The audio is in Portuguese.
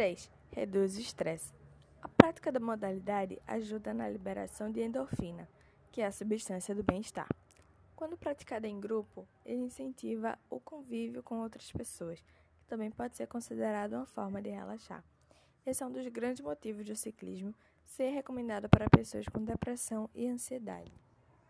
3. Reduz o estresse. A prática da modalidade ajuda na liberação de endorfina, que é a substância do bem-estar. Quando praticada em grupo, ele incentiva o convívio com outras pessoas, que também pode ser considerado uma forma de relaxar. Esse é um dos grandes motivos do ciclismo ser recomendado para pessoas com depressão e ansiedade.